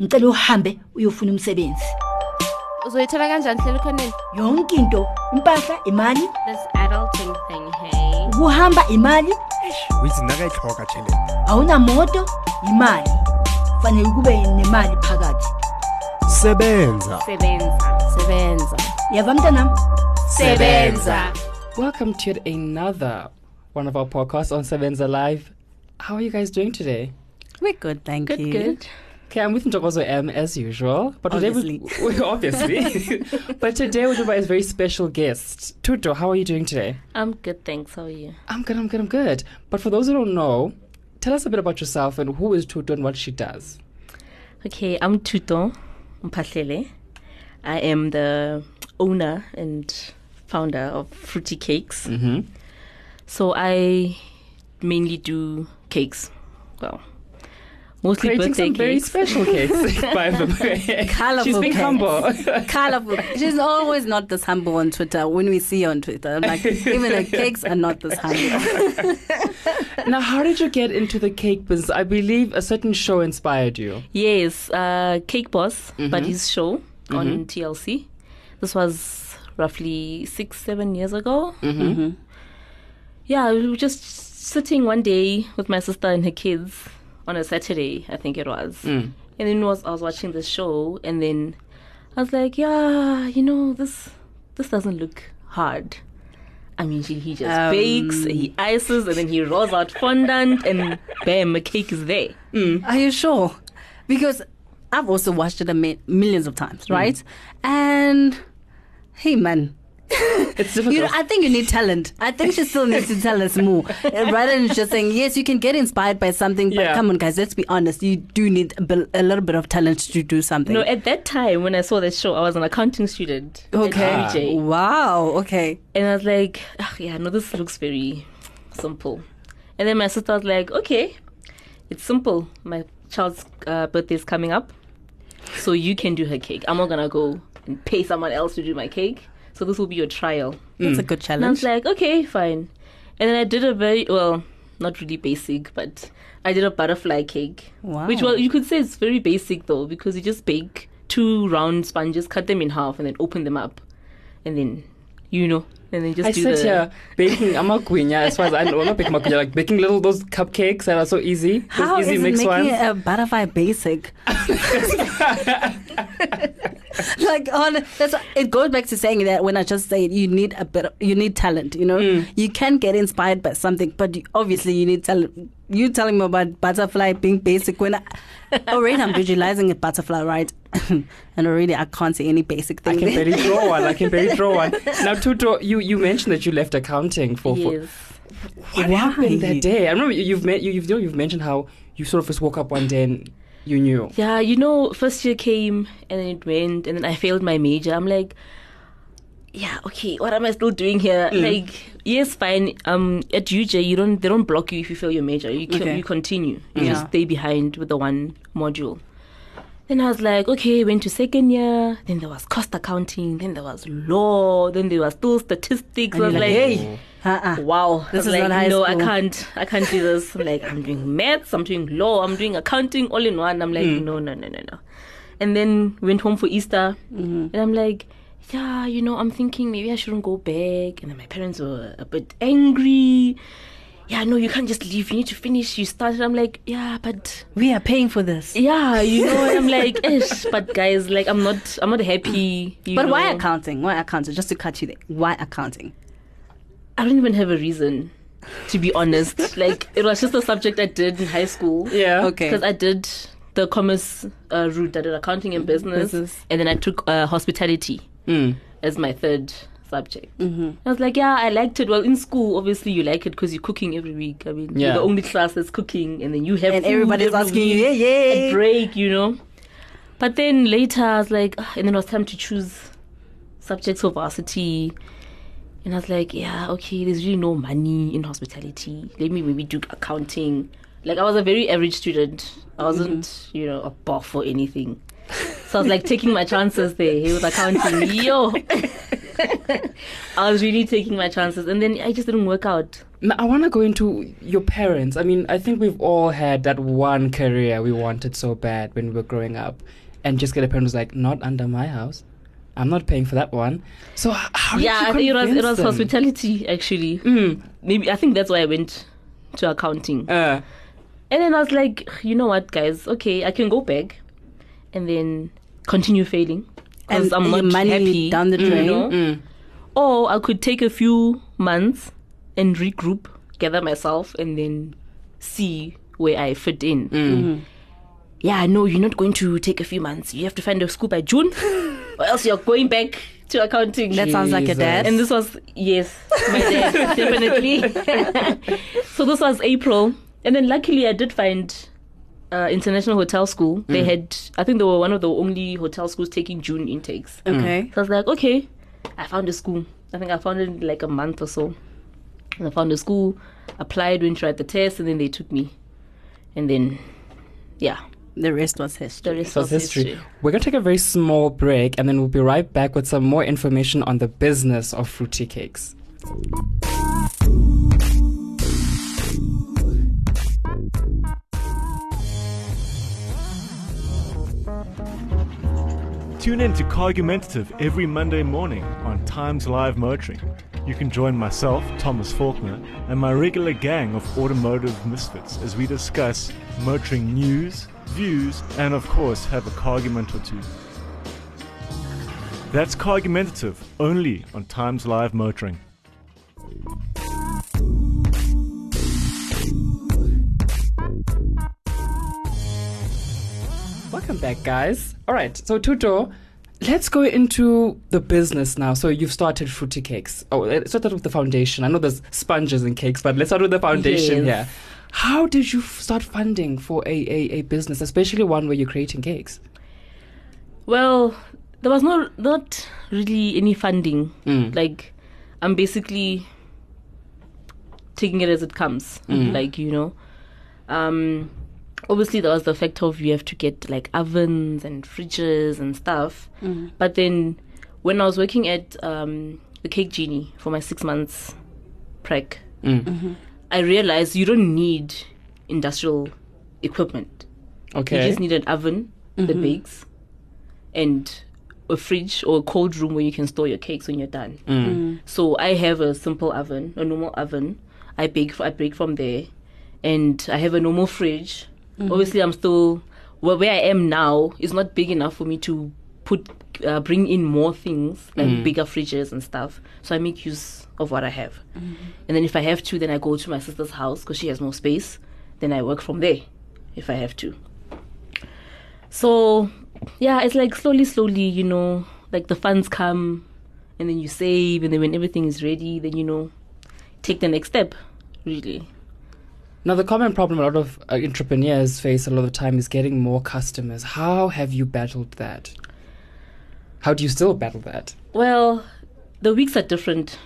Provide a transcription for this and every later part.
ngicela uhambe uyofuna umsebenzi. Uzoyithola kanjani hlela ukhoneni yonke into impahla imali. This adulting thing hey. Ukuhamba imali. Withi nakayitlhoga awunamoto imali. Fanele kube nemali phakathi. Sebenza. Sebenza. Sebenza. Yava mntanam? Sebenza. Welcome to another one of our podcasts on Sebenza Live. How are you guys doing today? We're good, thank good you. good Okay, I'm with Ntokozo M as usual, but today we, we obviously, but today we're joined by a very special guest. Thuto, how are you doing today? i'm good thanks how are you I'm good. I'm good. I'm good. But for those who don't know, tell us a bit about yourself and who is Thuto and what she does. okay i'm Thuto Mphahlele i am the owner and founder of fruity cakes Mm-hmm. so i mainly do cakes well mostly Creating birthday some very special cakes, by the way. Colourful She's being cakes. humble. Colorful. She's always not this humble on Twitter. When we see her on Twitter, I'm like even the cakes are not this humble. now, how did you get into the cake business? I believe a certain show inspired you. Yes, uh, Cake Boss, Mhm. but his show Mhm. on TLC. This was roughly six, seven years ago. Mm-hmm. Yeah, we were just sitting one day with my sister and her kids on a Saturday, I think it was. Mm. And then was I was watching the show, and then I was like, yeah, you know, this this doesn't look hard. I mean, he, he just Um, bakes, he ices, and then he rolls out fondant, and bam, a cake is there. Are you sure? Because I've also watched it a mi- millions of times, right? And hey, man. It's difficult. You know, I think you need talent. I think she still needs to tell us more. Rather than just saying, yes, you can get inspired by something, but Yeah. come on, guys, let's be honest. You do need a, bil- a little bit of talent to do something. No, at that time when I saw that show, I was an accounting student. at okay. UJ. Wow. Okay. And I was like, "Ah, yeah, no, this looks very simple. And then my sister was like, okay, it's simple. My child's uh, birthday is coming up, so you can do her cake. I'm not gonna go and pay someone else to do my cake. So this will be your trial. That's a hmm. good And I was like, okay, fine. And then I did a very well, not really basic, but I did a butterfly cake. Wow. Which well, you could say it's very basic though, because you just bake two round sponges, cut them in half, and then open them up, and then you know, and then just I do sit the. here baking Yeah, as far as I know. I'm Not baking magwinya, like baking little those cupcakes that are so easy. Those How is easy it mix making ones. a butterfly basic? like on that's it goes back to saying that when I just said you need a bit of, you need talent, you know. Mm. You can get inspired by something, but you, obviously you need talent. You telling me about butterfly being basic when I, already I'm visualizing a butterfly, right? and already I can't see any basic I thing. can there. barely draw one. I can barely draw one. Now, Thuto, you, you mentioned that you left accounting for, for Yes. what happened that day? I remember you, you've met, you, you've, you know, you've mentioned how you sort of just woke up one day and you knew. Yeah, you know, first year came and then it went, and then I failed my major. I'm like, yeah, okay, what am I still doing here? Mm. Like, yes, fine. Um, at UJ, you don't they don't block you if you fail your major. You co- Okay. you continue. You Yeah. just stay behind with the one module. Then I was like, okay, went to second year. Then there was cost accounting. Then there was law. Then there was still statistics. And I was like, like, hey, uh-uh. Wow, This is like, not high no, I can't, I can't do this. I'm like, I'm doing maths, I'm doing law, I'm doing accounting, all in one. I'm like, hmm. no, no, no, no, no. And then went home for Easter, mm-hmm. and I'm like, yeah, you know, I'm thinking maybe I shouldn't go back. And then my parents were a bit angry. Yeah, no, you can't just leave. You need to finish. You started. I'm like, yeah, but we are paying for this. yeah, you know. and I'm like, ish, but guys, like, I'm not, I'm not happy. you But why accounting? Why accounting? Just to cut you there. Why accounting? I don't even have a reason, to be honest. like it was just a subject I did in high school. Yeah. Okay. Because I did the commerce uh, route. I did accounting and business, Business. and then I took uh, hospitality Mm. as my third subject. Mm-hmm. I was like, yeah, I liked it. Well, in school, obviously, you like it because you're cooking every week. I mean, Yeah. you're the only class that's cooking, and then you have And food everybody's every asking you, week, yeah, a yeah. break, you know. But then later, I was like, ah, and then it was time to choose subjects for varsity. And I was like, yeah, okay, there's really no money in hospitality. Let me maybe do accounting. Like, I was a very average student. I wasn't, you know, a buff or anything. So I was like taking my chances there with accounting. Yo. I was really taking my chances, and then I just didn't work out. Now, I want to go into your parents. I mean, I think we've all had that one career we wanted so bad when we were growing up, and just get a parent who's like, not under my house. I'm not paying for that one. So how did yeah, you I think it was it was them? hospitality actually. Mm, Maybe I think that's why I went to accounting. uh, And then I was like, you know what, guys? Okay, I can go back, and then continue failing because And I'm your not money happy. down the you drain. know? mm. Or I could take a few months and regroup, gather myself, and then see where I fit in. Mm-hmm. Yeah, no, you're not going to take a few months. You have to find a school by June, or else you're going back to accounting. That sounds like a dad. And this was yes, my dad definitely. so this was April, and then luckily I did find uh, international hotel school. They had, I think they were one of the only hotel schools taking June intakes. okay. So I was like, okay, I found a school. I think I found it in like a month or so. And I found a school, applied, went to write the test, and then they took me. And then, yeah, The rest was history. the rest So was history. history. We're going to take a very small break and then we'll be right back with some more information on the business of fruity cakes. Tune in to Cargumentative every Monday morning on Times Live Motoring. You can join myself, Thomas Faulkner, and my regular gang of automotive misfits as we discuss motoring news, views, and of course have a cargument or two. That's Cargumentative only on Times Live Motoring. Welcome back, guys. All right, so Thuto, let's go into the business now. So you've started fruity cakes. Oh, let's start with the foundation. I know there's sponges and cakes, but let's start with the foundation Yes. here. How did you f- start funding for a, a, a business, especially one where you're creating cakes? Well, there was no not really any funding. Mm. Like, I'm basically taking it as it comes. Like you know, um, obviously there was the fact of you have to get like ovens and fridges and stuff. But then, when I was working at um, the Cake Genie for my six months prec, Mm. I realized you don't need industrial equipment. You just need an oven that bakes and a fridge or a cold room where you can store your cakes when you're done. Mm. So I have a simple oven, a normal oven. I bake I bake from there, and I have a normal fridge. Mm-hmm. Obviously, I'm still well, where I am now is not big enough for me to put uh, bring in more things like mm. bigger fridges and stuff. So I make use of what I have, mm-hmm. and then if I have to, then I go to my sister's house because she has more space. Then I work from there, if I have to. So, yeah, it's like slowly, slowly, you know, like the funds come and then you save, and then when everything is ready, then you know, take the next step, really. Now, the common problem a lot of uh, entrepreneurs face a lot of the time is getting more customers. How have you battled that? How do you still battle that? Well, the weeks are different.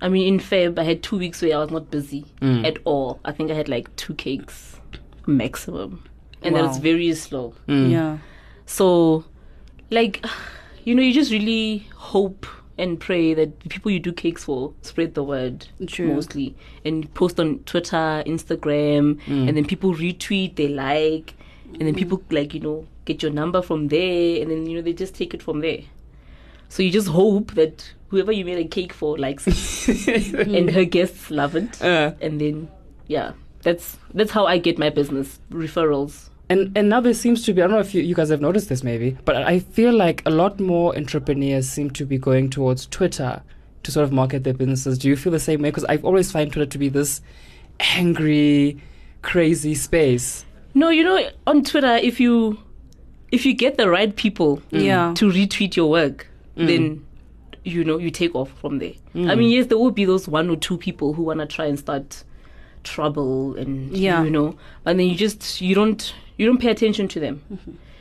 I mean, in Feb, I had two weeks where I was not busy Mm. at all. I think I had like two cakes maximum, and Wow. was very slow. Mm. Yeah. So, like, you know, you just really hope and pray that the people you do cakes for spread the word True. mostly and post on Twitter, Instagram, and then people retweet, they like, and then people like you know get your number from there, and then you know they just take it from there. So you just hope that whoever you made a cake for likes it, and her guests love it, Uh, and then yeah, that's that's how I get my business referrals. And and now there seems to be I don't know if you, you guys have noticed this maybe, but I feel like a lot more entrepreneurs seem to be going towards Twitter to sort of market their businesses. Do you feel the same way? Because I've always find Twitter to be this angry, crazy space. No, you know, on Twitter, if you if you get the right people Yeah. to retweet your work, Mm. then you know you take off from there. I mean, yes, there will be those one or two people who wanna try and start trouble and Yeah. you know, and then you just you don't you don't pay attention to them.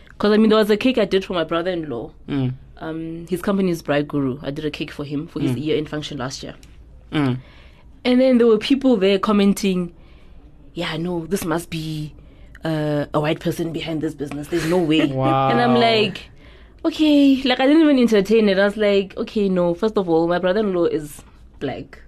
Because I mean, there was a cake I did for my brother-in-law. Mm. Um, his company is Bride Guru. I did a cake for him for his year-end function last year. Mm. And then there were people there commenting, yeah, no, this must be uh, a white person behind this business. There's no way. Wow. And I'm like, okay, like I didn't even entertain it. I was like, okay, no. First of all, my brother-in-law is black,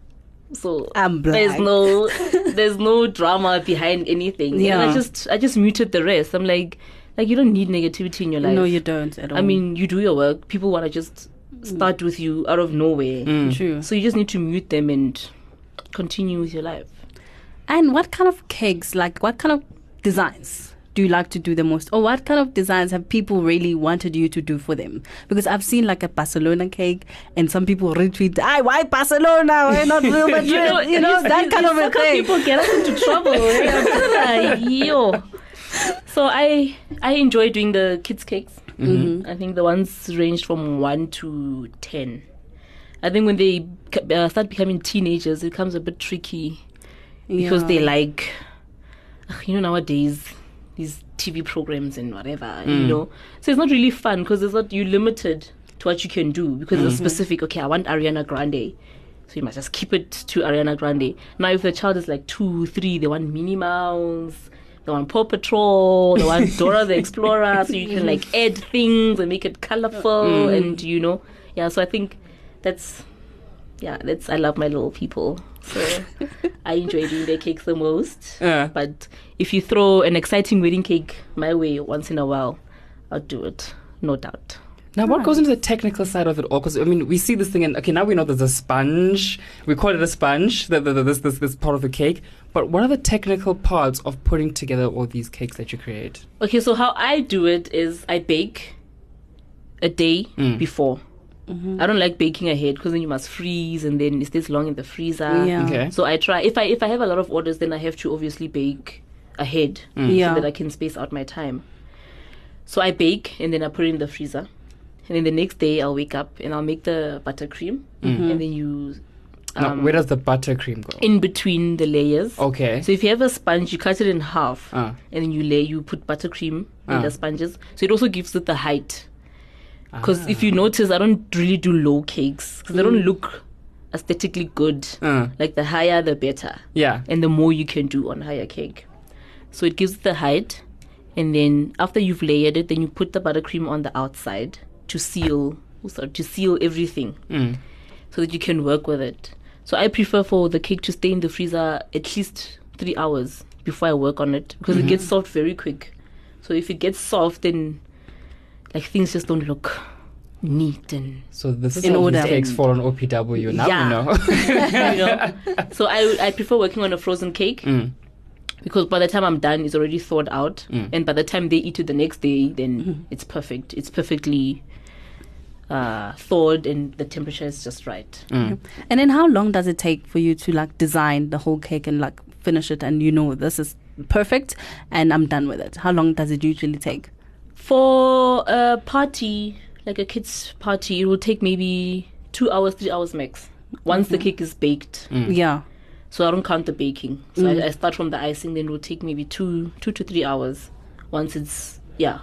so I'm there's no there's no drama behind anything. And Yeah. I just I just muted the rest. I'm like, like you don't need negativity in your life. No, you don't at all. I mean, you do your work. People want to just start with you out of nowhere. Mm. true. So you just need to mute them and continue with your life. And what kind of cakes, like what kind of designs do you like to do the most? Or what kind of designs have people really wanted you to do for them? Because I've seen like a Barcelona cake and some people retweet, "I why Barcelona? Why not Real Madrid? you know, these- that these- kind of a thing. People get us into trouble. I'm just like, yo. So I I enjoy doing the kids cakes. Mm-hmm. I think the ones ranged from one to ten. I think when they uh, start becoming teenagers, it becomes a bit tricky because Yeah. they like, you know, nowadays these TV programs and whatever, Mm. you know. So it's not really fun because it's not you limited to what you can do because Mm-hmm. it's specific. Okay, I want Ariana Grande, so you must just keep it to Ariana Grande. Now, if the child is like two, three, they want Minnie Mouse. They want Paw Patrol, they want Dora the Explorer, so you can like add things and make it colorful, and you know, yeah. So I think that's yeah, that's I love my little people. So I enjoy doing the cake the most. Yeah. But if you throw an exciting wedding cake my way once in a while, I'll do it, no doubt. Now, what goes into the technical side of it all? Because I mean, we see this thing, and okay, now we know there's a sponge. We call it a sponge. The, the, the, this this this part of the cake. But what are the technical parts of putting together all these cakes that you create? Okay, so how I do it is I bake a day Mm. before. I don't like baking ahead because then you must freeze and then it stays long in the freezer. Yeah. Okay. So I try if I if I have a lot of orders, then I have to obviously bake ahead Yeah. so that I can space out my time. So I bake and then I put it in the freezer, and then the next day I'll wake up and I'll make the buttercream, and then you now, um, where does the buttercream go? in between the layers. okay. So if you have a sponge, you cut it in half, Ah. and then you lay you put buttercream in Ah. the sponges. So it also gives it the height. Because if Ah. you notice, I don't really do low cakes because they don't look aesthetically good. Uh, Like the higher, the better, yeah. and the more you can do on higher cake. So it gives it the height, and then after you've layered it, then you put the buttercream on the outside to seal, sorry, to seal everything Mm. so that you can work with it. So I prefer for the cake to stay in the freezer at least three hours before I work on it because it gets soft very quick. So if it gets soft, then like things just don't look neat and So this is In how order. these cakes fall on OPW. Now Yeah. we know. you know. So I I prefer working on a frozen cake Mm. because by the time I'm done, it's already thawed out, Mm. and by the time they eat it the next day, then it's perfect. It's perfectly uh, thawed, and the temperature is just right. Mm. And then how long does it take for you to like design the whole cake and like finish it and you know this is perfect and I'm done with it? How long does it usually take? For a party, like a kids' party, it will take maybe two hours, three hours max. Once the mm-hmm. cake is baked, Mm. Yeah. so I don't count the baking. So I, mm. I start from the icing, then it will take maybe two, two to three hours. Once it's yeah,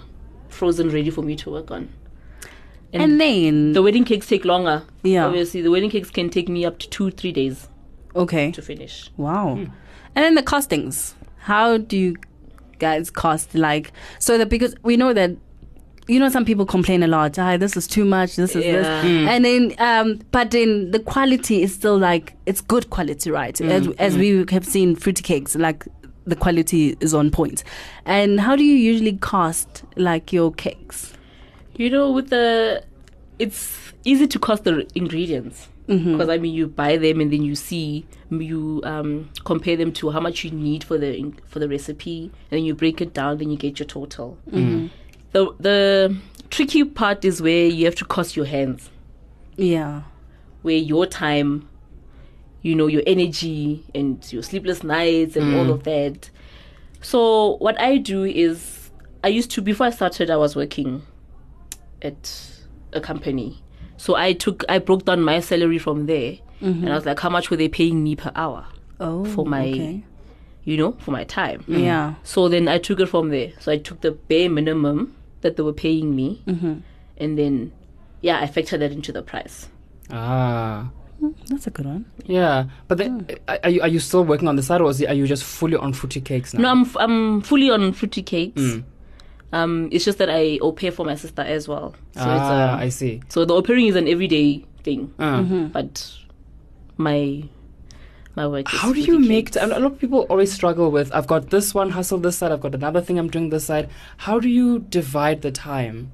frozen, ready for me to work on. And, then the wedding cakes take longer. Yeah. obviously the wedding cakes can take me up to two, three days okay. to finish. Wow. Mm. And then the costings. How do you guys cost like so that because we know that you know some people complain a lot, ah, this is too much, this is this. Yeah. And then um but then the quality is still like it's good quality, right? As as we have seen fruity cakes, like the quality is on point. And how do you usually cost like your cakes? You know, with the, it's easy to cost the ingredients Mm-hmm. because I mean, you buy them and then you see you um, compare them to how much you need for the for the recipe, and then you break it down, then you get your total. Mm-hmm. The the tricky part is where you have to cost your hands, Yeah. where your time, you know, your energy and your sleepless nights and all of that. So what I do is I used to before I started I was working at a company. So I took I broke down my salary from there and mm-hmm. I was like how much were they paying me per hour, Oh For my- okay. you know, for my time. Mm-hmm. Yeah. So then I took it from there. So I took the bare minimum that they were paying me mm-hmm. and then yeah, I factored that into the price. Ah. Mm, that's a good one. Yeah, but then, are are you are you still working on the side, or are you just fully on fruity cakes now? No, I'm f- I'm fully on fruity cakes. Mm. Um, it's just that I au pair for my sister as well. So ah, it's uh, I see. so the au pairing is an everyday thing, Uh. but my my work. Is How do you make? kids. T- a lot of people always struggle with. I've got this one hustle this side. I've got another thing I'm doing this side. How do you divide the time?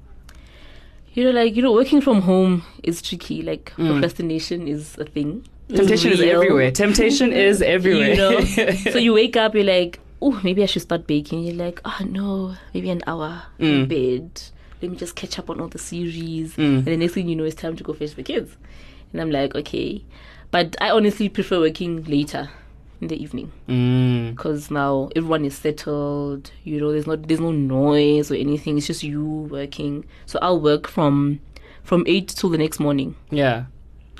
You know, like you know, working from home is tricky. Like Mm. procrastination is a thing. Temptation is everywhere. Temptation is everywhere. You know, so you wake up, you're like, oh, maybe I should start baking. You're like, oh no, maybe an hour in Mm. bed. Let me just catch up on all the series. Mm. And the next thing you know, it's time to go fetch the kids. And I'm like, okay, but I honestly prefer working later in the evening Mm. because now everyone is settled. You know, there's not there's no noise or anything. It's just you working. So I'll work from from eight till the next morning Yeah.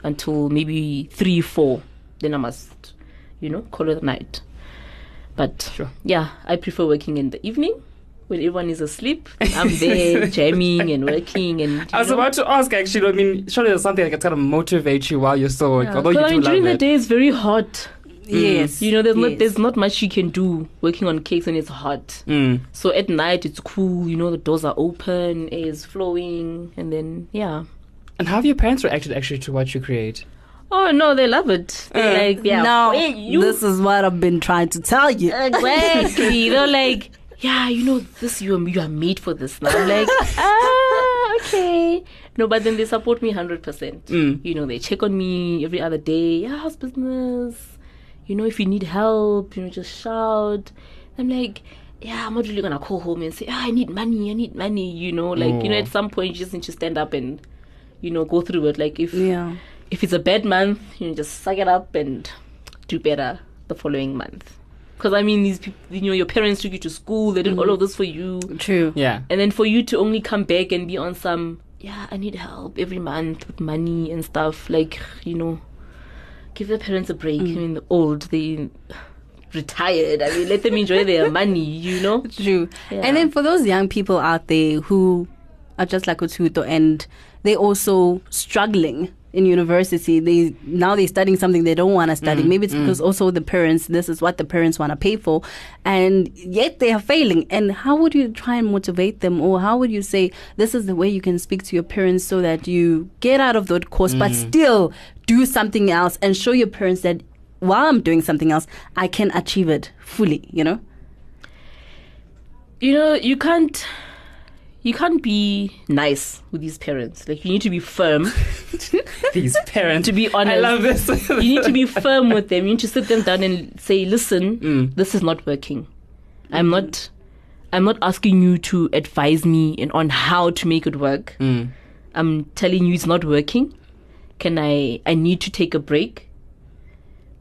until maybe three, four. Then I must, you know, call it a night. But Sure. yeah, I prefer working in the evening when everyone is asleep. I'm there jamming and working and. I was know. about to ask actually. I mean, surely there's something that can kind of motivate you while you're still working. Yeah. Although 'Cause you I do mean, love during the it. day it's very hot. Yes. You know, there's not there's not much you can do working on cakes when it's hot. Mm. So at night it's cool. You know, the doors are open, air is flowing, and then yeah. And how have your parents reacted actually to what you create? Oh no, they love it. They're Uh, like, yeah, now, you this is what I've been trying to tell you. Exactly. They're like, yeah, you know, this you are, you are made for this. Now I'm like, ah, okay. No, but then they support me hundred percent. Mm. You know, they check on me every other day. Yeah, how's business? You know, if you need help, you know, just shout. I'm like, yeah, I'm not really gonna call home and say, ah, I need money, I need money. You know, like you know, Oh. at some point you just need to stand up and, you know, go through it. Like if Yeah. If it's a bad month, you know, just suck it up and do better the following month. Because I mean, these people, you know, your parents took you to school, they did all of mm-hmm. this for you, True. Yeah. and then for you to only come back and be on some, yeah, I need help every month with money and stuff. Like, you know, give the parents a break. Mm. I mean, the old, they retired. I mean, let them enjoy their money. You know. True. Yeah. And then for those young people out there who are just like Ututo and they're also struggling in university, they now they're studying something they don't want to study. Mm, Maybe it's mm. because also the parents, this is what the parents want to pay for, and yet they are failing. And how would you try and motivate them, or how would you say this is the way you can speak to your parents so that you get out of that course, but mm. still do something else and show your parents that while I'm doing something else, I can achieve it fully. You know. you know you can't you can't be nice with these parents. Like you need to be firm. These parents. to be honest I love this. you need to be firm with them. You need to sit them down and say listen Mm. this is not working. I'm not i'm not asking you to advise me and on how to make it work. Mm. i'm telling you it's not working. Can i i need to take a break.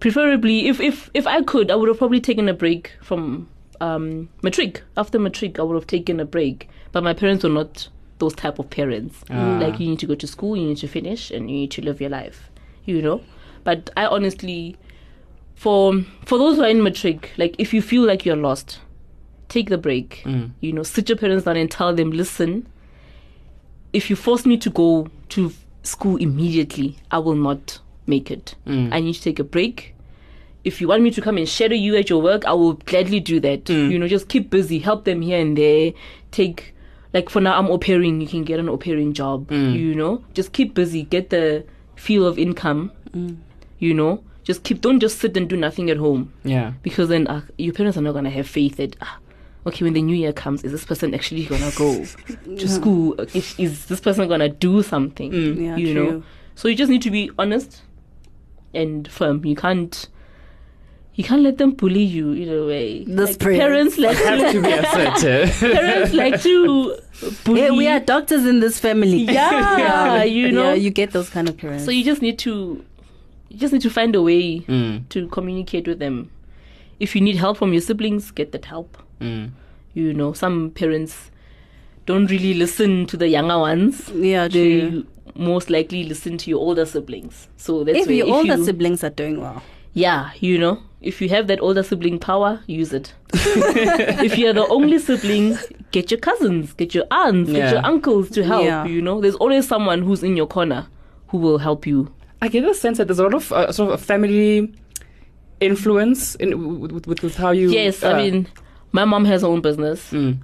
Preferably if if if i could i would have probably taken a break from um matric. After matric i would have taken a break but my parents were not those type of parents Ah. like you need to go to school you need to finish and you need to live your life you know but i honestly for for those who are in matric like if you feel like you're lost take the break Mm. you know sit your parents down and tell them listen if you force me to go to school immediately i will not make it Mm. i need to take a break if you want me to come and shadow you at your work i will gladly do that Mm. you know just keep busy help them here and there take like for now i'm au pairing you can get an au pairing job Mm. you know? Just keep busy. Get the feel of income you know? Just keep don't just sit and do nothing at home. Yeah. because then uh, your parents are not gonna have faith that ah, okay when the new year comes is this person actually gonna go to school? Is, is this person gonna do something? Mm. Yeah, you true. know so you just need to be honest and firm. You can't you can't let them bully you in a way This like, parents. parents like Have to to be assertive. parents like to bully Yeah, we are doctors in this family. Yeah, you know. Yeah, you get those kind of parents. so you just need to you just need to find a way Mm. to communicate with them if you need help from your siblings get that help Mm. you know some parents don't really listen to the younger ones yeah, they true. most likely listen to your older siblings so that's If where your older you, siblings are doing well. Yeah you know if you have that older sibling power use it if you're the only sibling get your cousins get your aunts Yeah. get your uncles to help Yeah. you know there's always someone who's in your corner who will help you I get the sense that there's a lot of uh, sort of a family influence in with, with, with, with how you. yes uh, i mean my mom has her own business Mm.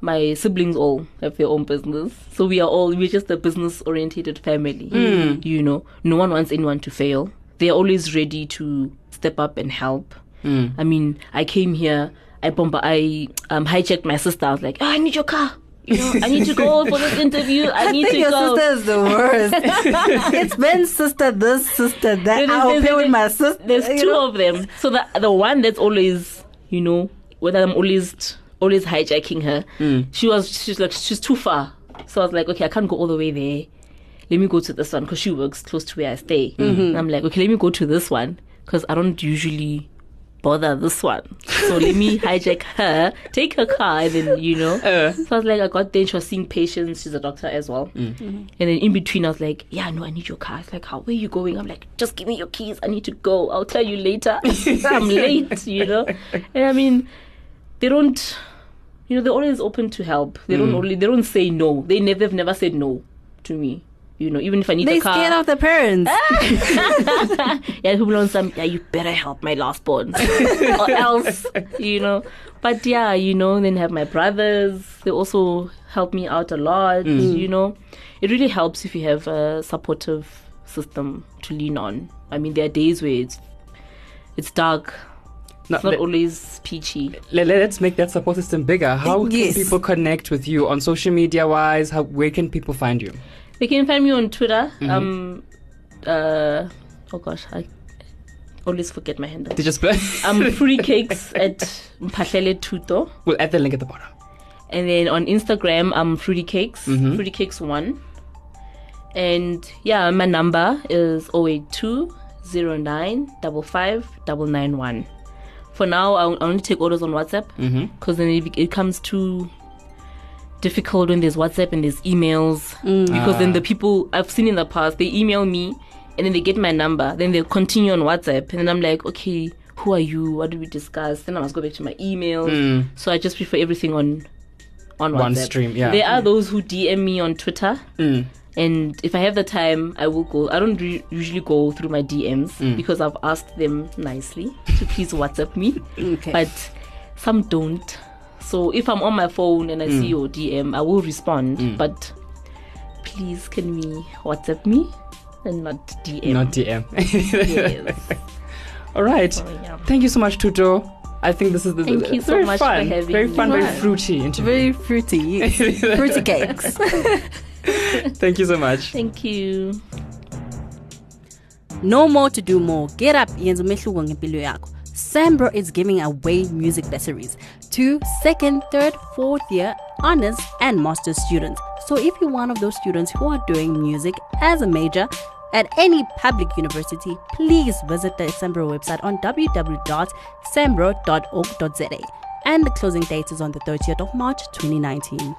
my siblings all have their own business. So we are all we're just a business oriented family. You know, no one wants anyone to fail. They're always ready to step up and help. I mean, I came here, I bomb I um hijacked my sister. I was like, oh, I need your car. You know, I need to go for this interview. I, I need think to your go. sister is the worst. it's Ben's sister, this sister, that. I'll play with my sister. There's two know? of them. So the the one that's always, you know, whether I'm always always hijacking her. She was she's like she's too far. So I was like, okay, I can't go all the way there. Let me go to this one because she works close to where I stay. And I'm like, okay, let me go to this one because I don't usually bother this one. So let me hijack her, take her car, and then you know. Uh. So I was like, I got there. She was seeing patients. She's a doctor as well. Mm. Mm-hmm. And then in between, I was like, yeah, no, I need your car. It's like, how, where are you going? I'm like, just give me your keys. I need to go. I'll tell you later. I'm late, you know? And I mean, they don't, you know, they're always open to help. They don't mm. only, they don't say no. They never, they've never said no to me. You know, even if I need They a car. scared of their parents. yeah, who on some, yeah, you better help my last born. or else, you know. But yeah, you know, then have my brothers. They also help me out a lot, mm. you know. It really helps if you have a supportive system to lean on. I mean, there are days where it's, it's dark. Now, It's not let, always peachy. let, us make that support system bigger. How Yes. can people connect with you on social media wise? How where can people find you? They can find me on Twitter. Mhm. Um, uh, oh gosh, I always forget my handle. They just we'll I'm um, Fruity Cakes at Mphahlele Thuto. We'll add the link at the bottom. And then on Instagram, I'm Fruity Cakes, mm-hmm. Fruity Cakes One. And yeah, my number is 082 09 55 991. For now, I only take orders on WhatsApp mm-hmm. because then it, it comes too difficult when there's WhatsApp and there's emails. Because then the people I've seen in the past, they email me and then they get my number, then they continue on WhatsApp, and then I'm like, okay, who are you? What did we discuss? Then I must go back to my emails. So I just prefer everything on on One stream, yeah. There are those who DM me on Twitter. Mm. And if I have the time, I will go. I don't re- usually go through my DMs Mm. because I've asked them nicely to please WhatsApp me. Okay. But some don't. So if I'm on my phone and I Mm. see your DM, I will respond. But please, can we WhatsApp me and not DM? Not DM. yes. All right. So, yeah. Thank you so much, Thuto. I think this is the Thank you so very much for fun, having very me. fun, very fruity interview. Very fruity. fruity cakes. Thank you so much. Thank you. No more to do more. Get up, yenza umehluko ngempilo yakho. SAMRO is giving away music bursaries to second, third, fourth year honors and master's students. So if you're one of those students who are doing music as a major at any public university, please visit the SAMRO website on www.samro.org.za. And the closing date is on the 30th of March 2019.